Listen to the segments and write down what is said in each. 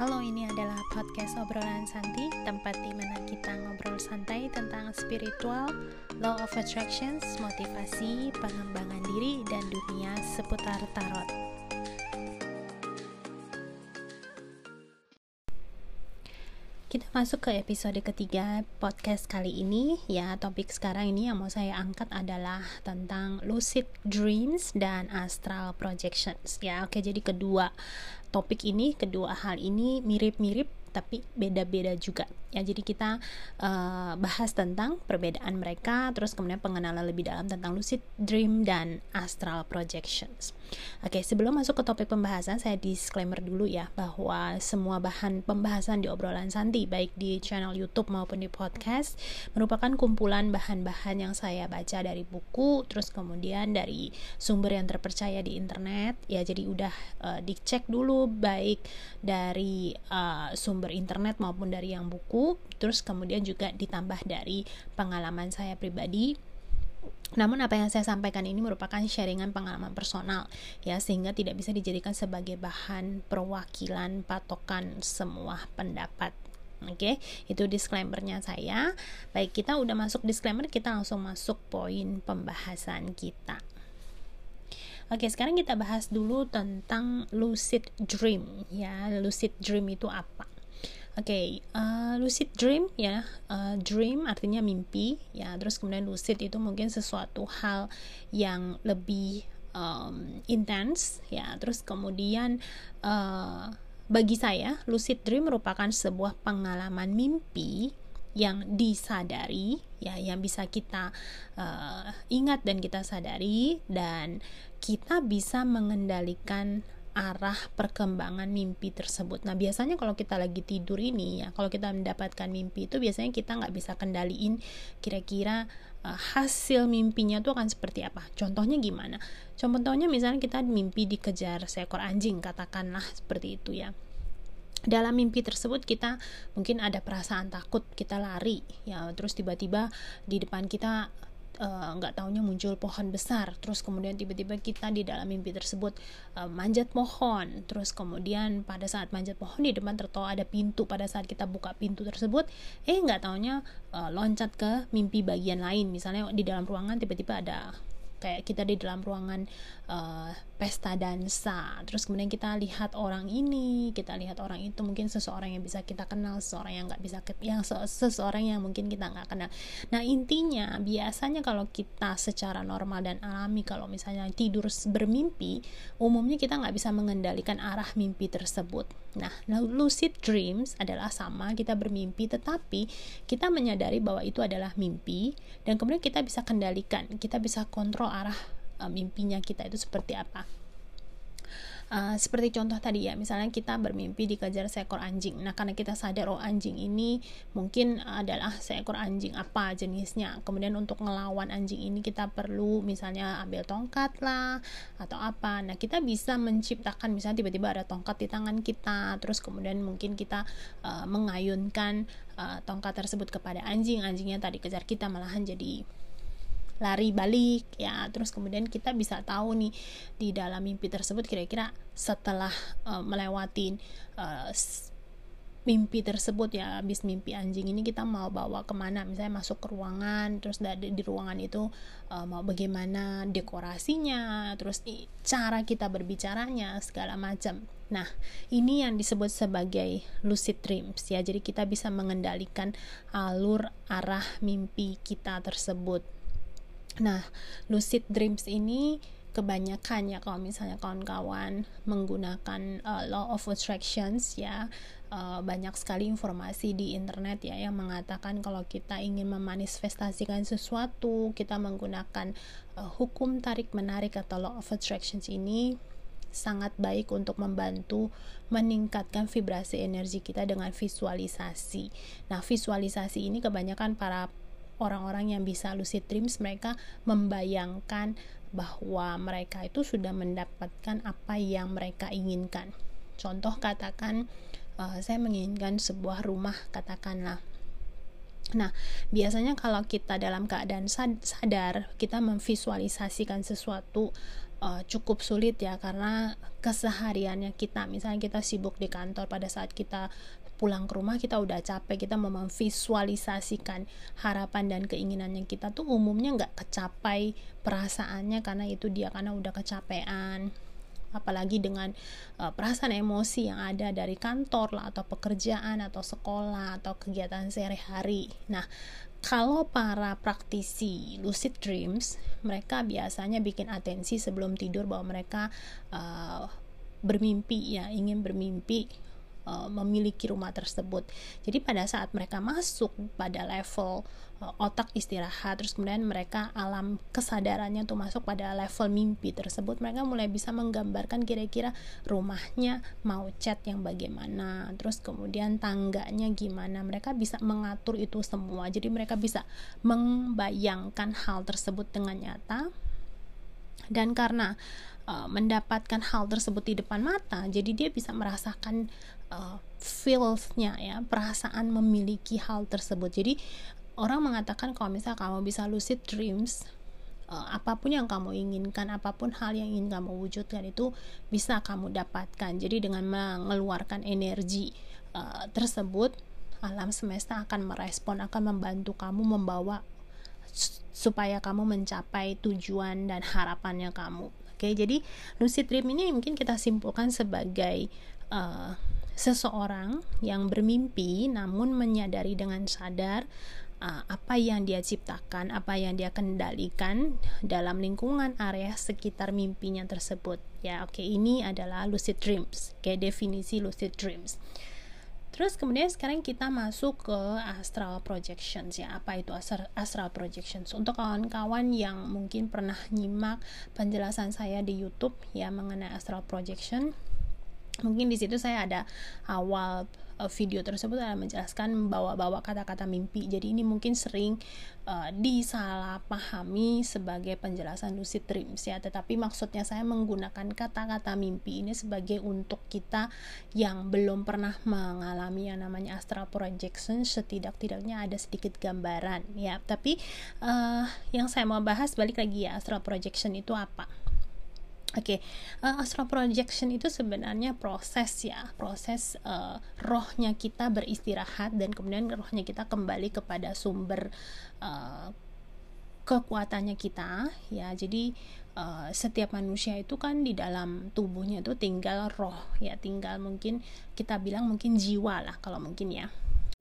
Halo, ini adalah podcast obrolan Santi, tempat di mana kita ngobrol santai tentang spiritual, law of attractions, motivasi, pengembangan diri, dan dunia seputar tarot. Kita masuk ke episode ketiga podcast kali ini. Ya topik sekarang ini yang mau saya angkat adalah tentang lucid dreams dan astral projections. Ya oke jadi kedua topik ini kedua hal ini mirip-mirip tapi beda-beda juga. Ya jadi kita uh, bahas tentang perbedaan mereka terus kemudian pengenalan lebih dalam tentang lucid dream dan astral projections. Oke sebelum masuk ke topik pembahasan saya disclaimer dulu ya bahwa semua bahan pembahasan di obrolan Santi baik di channel YouTube maupun di podcast merupakan kumpulan bahan-bahan yang saya baca dari buku terus kemudian dari sumber yang terpercaya di internet. Ya jadi udah uh, dicek dulu baik dari uh, sumber internet maupun dari yang buku terus kemudian juga ditambah dari pengalaman saya pribadi namun apa yang saya sampaikan ini merupakan sharingan pengalaman personal ya sehingga tidak bisa dijadikan sebagai bahan perwakilan patokan semua pendapat Oke, okay? itu disclaimernya saya. Baik, kita udah masuk disclaimer, kita langsung masuk poin pembahasan kita. Oke, sekarang kita bahas dulu tentang lucid dream ya. Lucid dream itu apa? Oke, okay, uh, eh, lucid dream ya, uh, dream artinya mimpi ya. Terus kemudian lucid itu mungkin sesuatu hal yang lebih um, intens ya. Terus kemudian uh, bagi saya lucid dream merupakan sebuah pengalaman mimpi yang disadari ya yang bisa kita uh, ingat dan kita sadari dan kita bisa mengendalikan arah perkembangan mimpi tersebut. Nah biasanya kalau kita lagi tidur ini ya, kalau kita mendapatkan mimpi itu biasanya kita nggak bisa kendaliin kira-kira uh, hasil mimpinya tuh akan seperti apa. Contohnya gimana? Contohnya misalnya kita mimpi dikejar seekor anjing, katakanlah seperti itu ya dalam mimpi tersebut kita mungkin ada perasaan takut kita lari ya terus tiba-tiba di depan kita nggak uh, taunya muncul pohon besar. Terus kemudian tiba-tiba kita di dalam mimpi tersebut uh, manjat pohon. Terus kemudian pada saat manjat pohon di depan tertawa ada pintu. Pada saat kita buka pintu tersebut eh nggak taunya uh, loncat ke mimpi bagian lain. Misalnya di dalam ruangan tiba-tiba ada kayak kita di dalam ruangan uh, pesta dansa. Terus kemudian kita lihat orang ini kita lihat orang itu mungkin seseorang yang bisa kita kenal seseorang yang nggak bisa yang seseorang yang mungkin kita nggak kenal. Nah intinya biasanya kalau kita secara normal dan alami kalau misalnya tidur bermimpi umumnya kita nggak bisa mengendalikan arah mimpi tersebut. Nah lucid dreams adalah sama kita bermimpi tetapi kita menyadari bahwa itu adalah mimpi dan kemudian kita bisa kendalikan kita bisa kontrol arah uh, mimpinya kita itu seperti apa Uh, seperti contoh tadi ya, misalnya kita bermimpi dikejar seekor anjing. Nah, karena kita sadar oh anjing ini mungkin adalah seekor anjing apa jenisnya. Kemudian untuk ngelawan anjing ini kita perlu misalnya ambil tongkat lah atau apa. Nah, kita bisa menciptakan misalnya tiba-tiba ada tongkat di tangan kita, terus kemudian mungkin kita uh, mengayunkan tongkat tersebut kepada anjing. Anjingnya tadi kejar kita malahan jadi lari balik ya. Terus kemudian kita bisa tahu nih di dalam mimpi tersebut kira-kira setelah uh, melewati uh, mimpi tersebut ya habis mimpi anjing ini kita mau bawa ke mana? Misalnya masuk ke ruangan terus di, di ruangan itu uh, mau bagaimana dekorasinya terus cara kita berbicaranya segala macam. Nah ini yang disebut sebagai lucid dreams ya. Jadi kita bisa mengendalikan alur arah mimpi kita tersebut Nah, lucid dreams ini kebanyakan ya kalau misalnya kawan-kawan menggunakan uh, law of attractions ya uh, banyak sekali informasi di internet ya yang mengatakan kalau kita ingin memanifestasikan sesuatu kita menggunakan uh, hukum tarik menarik atau law of attractions ini sangat baik untuk membantu meningkatkan vibrasi energi kita dengan visualisasi. Nah, visualisasi ini kebanyakan para orang-orang yang bisa lucid dreams mereka membayangkan bahwa mereka itu sudah mendapatkan apa yang mereka inginkan. Contoh katakan uh, saya menginginkan sebuah rumah katakanlah Nah, biasanya kalau kita dalam keadaan sadar, kita memvisualisasikan sesuatu uh, cukup sulit ya karena kesehariannya kita misalnya kita sibuk di kantor pada saat kita pulang ke rumah kita udah capek kita memvisualisasikan harapan dan keinginannya kita tuh umumnya nggak kecapai perasaannya karena itu dia karena udah kecapean apalagi dengan uh, perasaan emosi yang ada dari kantor lah atau pekerjaan atau sekolah atau kegiatan sehari-hari. Nah, kalau para praktisi lucid dreams, mereka biasanya bikin atensi sebelum tidur bahwa mereka uh, bermimpi ya, ingin bermimpi uh, memiliki rumah tersebut. Jadi pada saat mereka masuk pada level uh, otak istirahat, terus kemudian mereka alam kesadarannya tuh masuk pada level mimpi tersebut, mereka mulai bisa menggambarkan kira-kira rumahnya mau cat yang bagaimana, terus kemudian tangganya gimana. Mereka bisa mengatur itu semua. Jadi mereka bisa membayangkan hal tersebut dengan nyata. Dan karena uh, mendapatkan hal tersebut di depan mata, jadi dia bisa merasakan uh, feelsnya ya, perasaan memiliki hal tersebut. Jadi orang mengatakan kalau misal kamu bisa lucid dreams uh, apa pun yang kamu inginkan apa pun hal yang ingin kamu wujudkan itu bisa kamu dapatkan jadi dengan mengeluarkan energi uh, tersebut alam semesta akan merespon akan membantu kamu membawa supaya kamu mencapai tujuan dan harapannya kamu oke jadi lucid dream ini mungkin kita simpulkan sebagai uh, seseorang yang bermimpi namun menyadari dengan sadar uh, apa yang dia ciptakan, apa yang dia kendalikan dalam lingkungan area sekitar mimpinya tersebut. Ya, oke, okay, ini adalah lucid dreams. Kayak definisi lucid dreams. Terus kemudian sekarang kita masuk ke astral projections ya. Apa itu astral projections? Untuk kawan-kawan yang mungkin pernah nyimak penjelasan saya di YouTube ya mengenai astral projection, mungkin di situ saya ada awal uh, video tersebut adalah menjelaskan membawa-bawa kata-kata mimpi. Jadi ini mungkin sering uh, disalahpahami sebagai penjelasan lucid dreams ya, tetapi maksudnya saya menggunakan kata-kata mimpi ini sebagai untuk kita yang belum pernah mengalami yang namanya astral projection setidak-tidaknya ada sedikit gambaran ya. Tapi uh, yang saya mau bahas balik lagi ya astral projection itu apa? Oke, okay. uh, astral projection itu sebenarnya proses ya, proses uh, rohnya kita beristirahat dan kemudian rohnya kita kembali kepada sumber uh, kekuatannya kita ya. Jadi uh, setiap manusia itu kan di dalam tubuhnya itu tinggal roh ya, tinggal mungkin kita bilang mungkin jiwa lah kalau mungkin ya.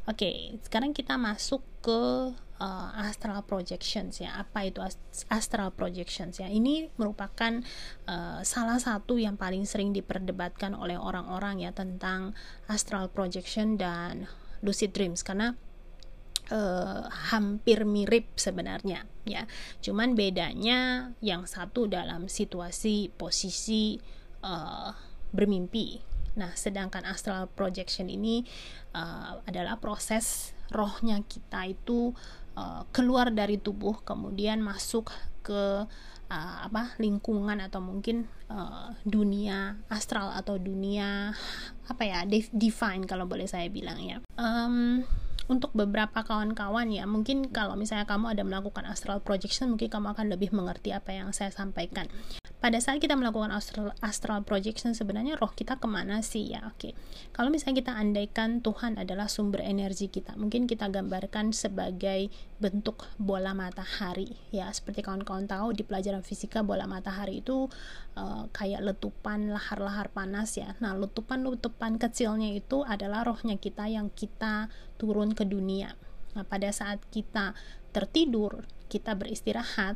Oke, okay, sekarang kita masuk ke uh, astral projections ya. Apa itu astral projections ya? Ini merupakan uh, salah satu yang paling sering diperdebatkan oleh orang-orang ya tentang astral projection dan lucid dreams karena uh, hampir mirip sebenarnya ya. Cuman bedanya yang satu dalam situasi posisi uh, bermimpi. Nah, sedangkan astral projection ini uh, adalah proses rohnya kita itu uh, keluar dari tubuh kemudian masuk ke uh, apa lingkungan atau mungkin uh, dunia astral atau dunia apa ya divine kalau boleh saya bilang ya. Um, untuk beberapa kawan-kawan ya mungkin kalau misalnya kamu ada melakukan astral projection mungkin kamu akan lebih mengerti apa yang saya sampaikan. Pada saat kita melakukan astral, astral projection sebenarnya roh kita ke mana sih? Ya oke. Okay. kalau misalnya kita andaikan Tuhan adalah sumber energi kita mungkin kita gambarkan sebagai bentuk bola matahari. Ya seperti kawan-kawan tahu di pelajaran fisika bola matahari itu uh, kayak letupan lahar-lahar panas ya nah letupan-letupan kecilnya itu adalah rohnya kita yang kita turun ke dunia nah pada saat kita tertidur kita beristirahat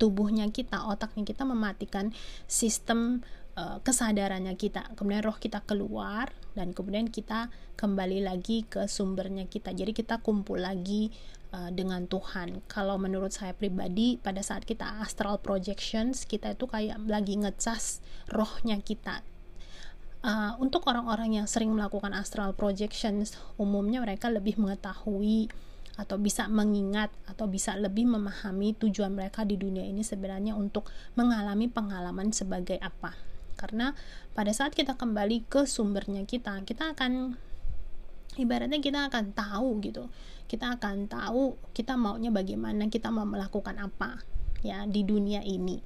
tubuhnya kita, otaknya kita mematikan sistem uh, kesadarannya kita. Kemudian roh kita keluar dan kemudian kita kembali lagi ke sumbernya kita. Jadi kita kumpul lagi uh, dengan Tuhan. Kalau menurut saya pribadi pada saat kita astral projections, kita itu kayak lagi ngecas rohnya kita. Uh, untuk orang-orang yang sering melakukan astral projections, umumnya mereka lebih mengetahui atau bisa mengingat atau bisa lebih memahami tujuan mereka di dunia ini sebenarnya untuk mengalami pengalaman sebagai apa. Karena pada saat kita kembali ke sumbernya kita, kita akan ibaratnya kita akan tahu gitu. Kita akan tahu kita maunya bagaimana, kita mau melakukan apa ya di dunia ini.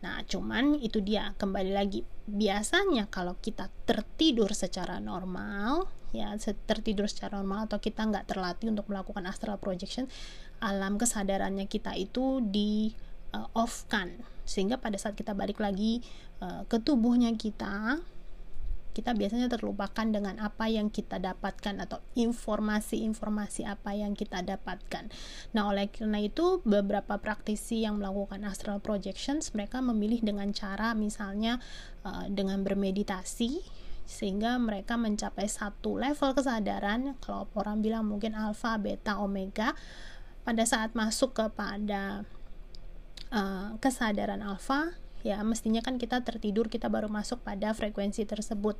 Nah, cuman itu dia kembali lagi biasanya kalau kita tertidur secara normal ya tertidur secara normal atau kita nggak terlatih untuk melakukan astral projection alam kesadarannya kita itu di uh, off kan sehingga pada saat kita balik lagi uh, ke tubuhnya kita kita biasanya terlupakan dengan apa yang kita dapatkan atau informasi-informasi apa yang kita dapatkan. Nah, oleh karena itu beberapa praktisi yang melakukan astral projections mereka memilih dengan cara misalnya uh, dengan bermeditasi sehingga mereka mencapai satu level kesadaran kalau orang bilang mungkin alfa, beta, omega pada saat masuk kepada uh, kesadaran alfa ya mestinya kan kita tertidur kita baru masuk pada frekuensi tersebut.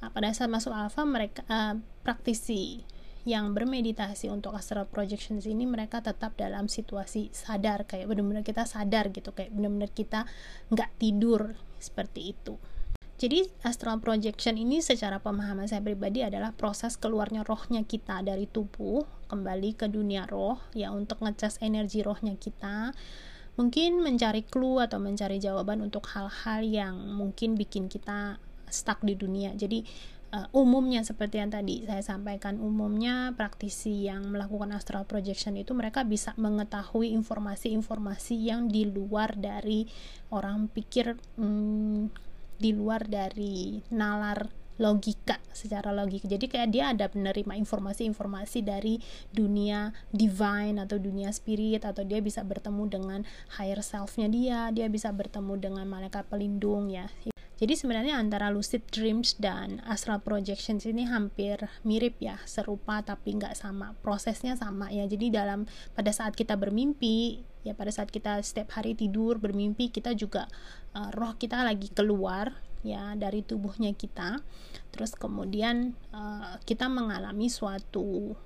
Nah, pada saat masuk alfa mereka uh, praktisi yang bermeditasi untuk astral projections ini mereka tetap dalam situasi sadar kayak benar-benar kita sadar gitu kayak benar-benar kita nggak tidur seperti itu. Jadi astral projection ini secara pemahaman saya pribadi adalah proses keluarnya rohnya kita dari tubuh kembali ke dunia roh ya untuk ngecas energi rohnya kita mungkin mencari clue atau mencari jawaban untuk hal-hal yang mungkin bikin kita stuck di dunia. Jadi uh, umumnya seperti yang tadi saya sampaikan umumnya praktisi yang melakukan astral projection itu mereka bisa mengetahui informasi-informasi yang di luar dari orang pikir hmm, di luar dari nalar logika secara logika jadi kayak dia ada menerima informasi-informasi dari dunia divine atau dunia spirit atau dia bisa bertemu dengan higher selfnya dia dia bisa bertemu dengan malaikat pelindung ya jadi sebenarnya antara lucid dreams dan astral projections ini hampir mirip ya, serupa tapi nggak sama. Prosesnya sama ya. Jadi dalam pada saat kita bermimpi, ya pada saat kita setiap hari tidur bermimpi, kita juga uh, roh kita lagi keluar ya dari tubuhnya kita terus kemudian uh, kita mengalami suatu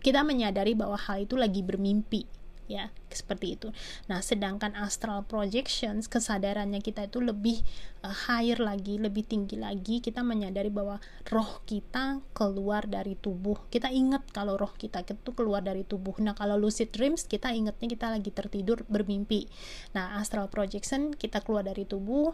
kita menyadari bahwa hal itu lagi bermimpi ya seperti itu. Nah, sedangkan astral projections kesadarannya kita itu lebih uh, higher lagi, lebih tinggi lagi. Kita menyadari bahwa roh kita keluar dari tubuh. Kita ingat kalau roh kita itu keluar dari tubuh. Nah, kalau lucid dreams kita ingatnya kita lagi tertidur bermimpi. Nah, astral projection kita keluar dari tubuh,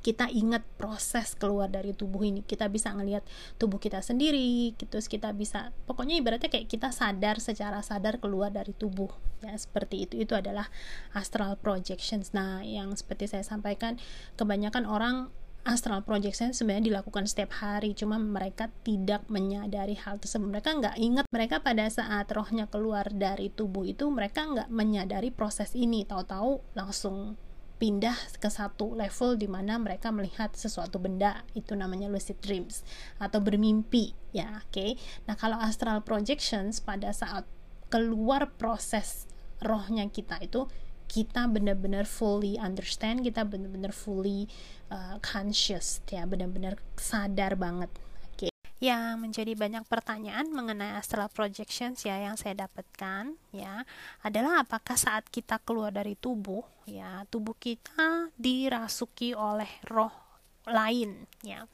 kita ingat proses keluar dari tubuh ini. Kita bisa ngelihat tubuh kita sendiri gitu. Kita bisa pokoknya ibaratnya kayak kita sadar secara sadar keluar dari tubuh. Ya seperti itu. Itu adalah astral projections. Nah yang seperti saya sampaikan kebanyakan orang astral projection sebenarnya dilakukan setiap hari. Cuma mereka tidak menyadari hal tersebut. Mereka nggak ingat. Mereka pada saat rohnya keluar dari tubuh itu mereka nggak menyadari proses ini. Tahu-tahu langsung pindah ke satu level di mana mereka melihat sesuatu benda itu namanya lucid dreams atau bermimpi ya oke okay? nah kalau astral projections pada saat keluar proses rohnya kita itu kita benar-benar fully understand kita benar-benar fully uh, conscious ya benar-benar sadar banget yang menjadi banyak pertanyaan mengenai astral projections ya yang saya dapatkan ya adalah apakah saat kita keluar dari tubuh ya tubuh kita dirasuki oleh roh lain ya.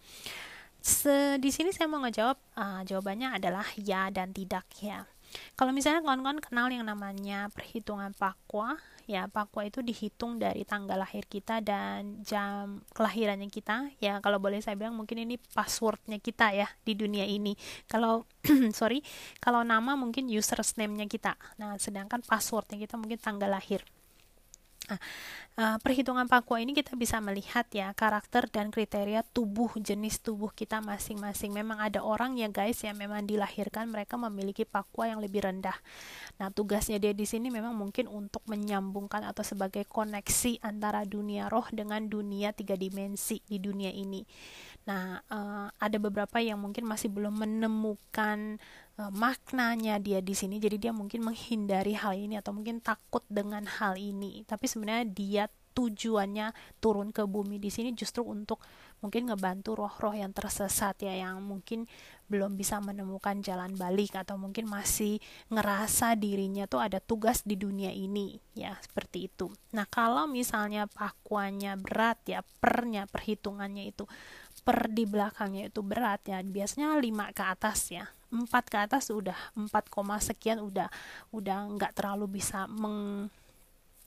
Se, di sini saya mau ngejawab uh, jawabannya adalah ya dan tidak ya kalau misalnya kawan-kawan kenal yang namanya perhitungan pakwa ya Pakwa itu dihitung dari tanggal lahir kita dan jam kelahirannya kita. Ya kalau boleh saya bilang mungkin ini passwordnya kita ya di dunia ini. Kalau sorry kalau nama mungkin username-nya kita. Nah sedangkan passwordnya kita mungkin tanggal lahir Nah, uh, perhitungan Pakwa ini kita bisa melihat ya karakter dan kriteria tubuh jenis tubuh kita masing-masing. Memang ada orang ya guys yang memang dilahirkan mereka memiliki Pakwa yang lebih rendah. Nah, tugasnya dia di sini memang mungkin untuk menyambungkan atau sebagai koneksi antara dunia roh dengan dunia tiga dimensi di dunia ini. Nah, uh, ada beberapa yang mungkin masih belum menemukan uh, maknanya dia di sini, jadi dia mungkin menghindari hal ini atau mungkin takut dengan hal ini. Tapi sebenarnya dia tujuannya turun ke bumi di sini justru untuk mungkin ngebantu roh-roh yang tersesat ya yang mungkin belum bisa menemukan jalan balik atau mungkin masih ngerasa dirinya tuh ada tugas di dunia ini ya seperti itu. Nah, kalau misalnya pakuannya berat ya pernya perhitungannya itu per di belakangnya itu berat ya biasanya 5 ke atas ya 4 ke atas udah 4, sekian udah udah nggak terlalu bisa meng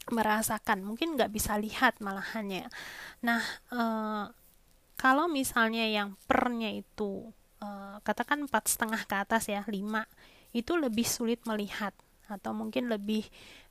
merasakan mungkin nggak bisa lihat malahannya. Nah uh, kalau misalnya yang pernya itu uh, katakan empat setengah ke atas ya lima itu lebih sulit melihat atau mungkin lebih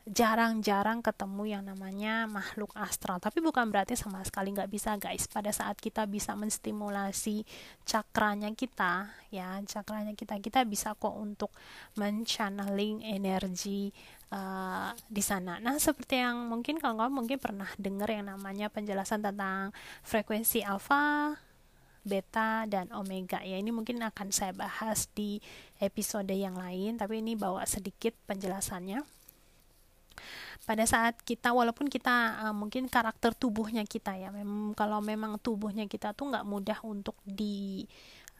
jarang-jarang ketemu yang namanya makhluk astral. Tapi bukan berarti sama sekali nggak bisa guys. Pada saat kita bisa menstimulasi cakranya kita ya cakranya kita kita bisa kok untuk menchanneling energi uh, di sana. Nah seperti yang mungkin kalau kamu mungkin pernah dengar yang namanya penjelasan tentang frekuensi alfa beta dan omega. Ya ini mungkin akan saya bahas di episode yang lain tapi ini bawa sedikit penjelasannya. Pada saat kita walaupun kita uh, mungkin karakter tubuhnya kita ya memang kalau memang tubuhnya kita tuh nggak mudah untuk di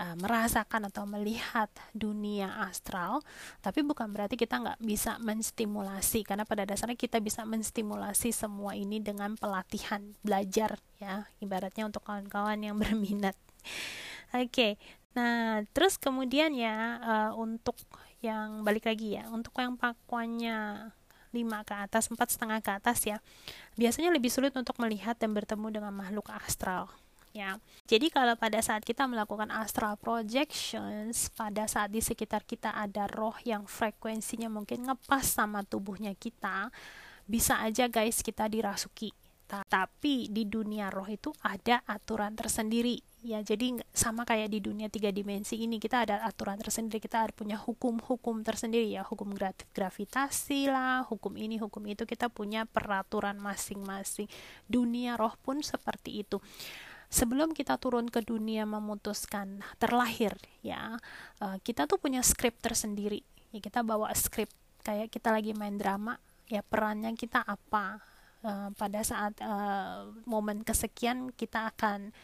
uh, merasakan atau melihat dunia astral tapi bukan berarti kita nggak bisa menstimulasi karena pada dasarnya kita bisa menstimulasi semua ini dengan pelatihan belajar ya ibaratnya untuk kawan-kawan yang berminat oke okay. nah terus kemudian ya uh, untuk yang balik lagi ya untuk yang pakuannya 5 ke atas, empat setengah ke atas ya. Biasanya lebih sulit untuk melihat dan bertemu dengan makhluk astral. Ya. Jadi kalau pada saat kita melakukan astral projections, pada saat di sekitar kita ada roh yang frekuensinya mungkin ngepas sama tubuhnya kita, bisa aja guys kita dirasuki tapi di dunia roh itu ada aturan tersendiri ya jadi sama kayak di dunia tiga dimensi ini kita ada aturan tersendiri kita punya hukum-hukum tersendiri ya hukum gravitasi lah hukum ini hukum itu kita punya peraturan masing-masing. Dunia roh pun seperti itu. Sebelum kita turun ke dunia memutuskan terlahir ya uh, kita tuh punya skrip tersendiri. Ya kita bawa skrip kayak kita lagi main drama ya perannya kita apa? Uh, pada saat uh, momen kesekian kita akan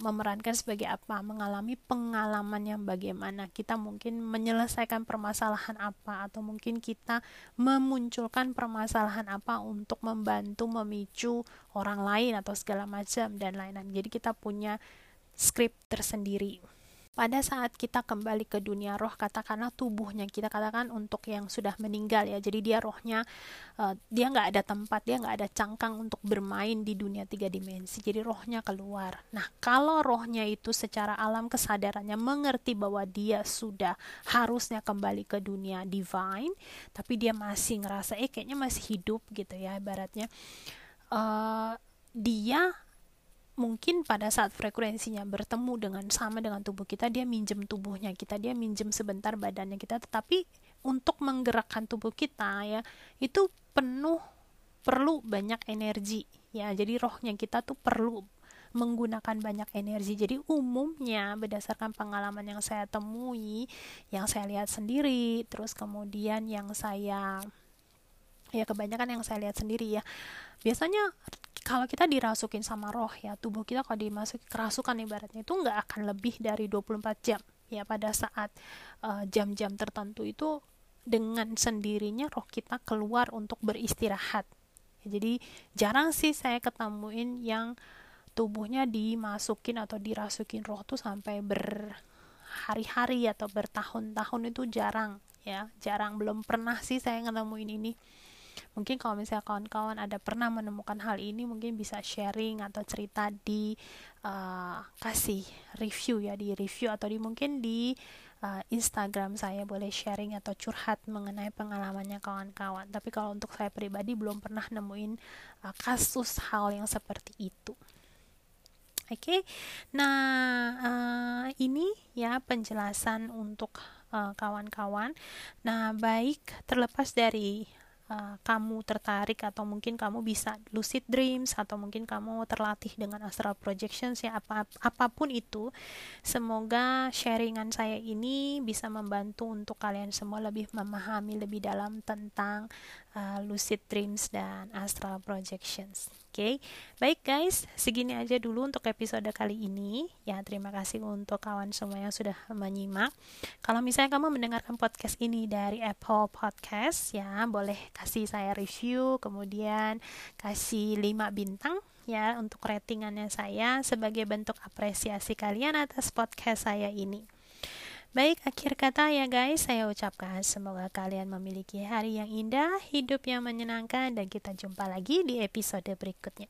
memerankan sebagai apa? Mengalami pengalaman yang bagaimana? Kita mungkin menyelesaikan permasalahan apa? Atau mungkin kita memunculkan permasalahan apa untuk membantu memicu orang lain atau segala macam dan lain-lain. Jadi kita punya skrip tersendiri pada saat kita kembali ke dunia roh katakanlah tubuhnya kita katakan untuk yang sudah meninggal ya jadi dia rohnya uh, dia nggak ada tempat dia nggak ada cangkang untuk bermain di dunia tiga dimensi jadi rohnya keluar. Nah kalau rohnya itu secara alam kesadarannya mengerti bahwa dia sudah harusnya kembali ke dunia divine tapi dia masih ngerasa eh kayaknya masih hidup gitu ya ibaratnya. Uh, dia mungkin pada saat frekuensinya bertemu dengan sama dengan tubuh kita dia minjem tubuhnya kita dia minjem sebentar badannya kita. Tetapi untuk menggerakkan tubuh kita ya itu penuh perlu banyak energi ya. Jadi rohnya kita tuh perlu menggunakan banyak energi. Jadi umumnya berdasarkan pengalaman yang saya temui yang saya lihat sendiri terus kemudian yang saya ya kebanyakan yang saya lihat sendiri ya. Biasanya kalau kita dirasukin sama roh ya tubuh kita kalau dimasuki kerasukan ibaratnya itu nggak akan lebih dari 24 jam. Ya pada saat eh, jam-jam uh, tertentu itu dengan sendirinya roh kita keluar untuk beristirahat. Ya, jadi jarang sih saya ketemuin yang tubuhnya dimasukin atau dirasukin roh tuh sampai berhari-hari atau bertahun-tahun itu jarang ya. Jarang belum pernah sih saya nemuin ini mungkin kalau misalnya kawan-kawan ada pernah menemukan hal ini mungkin bisa sharing atau cerita di uh, kasih review ya di review atau di mungkin di uh, Instagram saya boleh sharing atau curhat mengenai pengalamannya kawan-kawan tapi kalau untuk saya pribadi belum pernah nemuin uh, kasus hal yang seperti itu Oke, okay? nah uh, ini ya penjelasan untuk kawan-kawan. Uh, nah, baik terlepas dari uh, kamu tertarik atau mungkin kamu bisa lucid dreams atau mungkin kamu terlatih dengan astral projections ya apa apa pun itu semoga sharingan saya ini bisa membantu untuk kalian semua lebih memahami lebih dalam tentang uh, lucid dreams dan astral projections okay? baik guys, segini aja dulu untuk episode kali ini. Ya, terima kasih untuk kawan semua yang sudah menyimak. Kalau misalnya kamu mendengarkan podcast ini dari Apple Podcast, ya boleh kasih saya review, kemudian kasih 5 bintang ya untuk ratingannya saya sebagai bentuk apresiasi kalian atas podcast saya ini. Baik, akhir kata ya guys, saya ucapkan semoga kalian memiliki hari yang indah, hidup yang menyenangkan, dan kita jumpa lagi di episode berikutnya.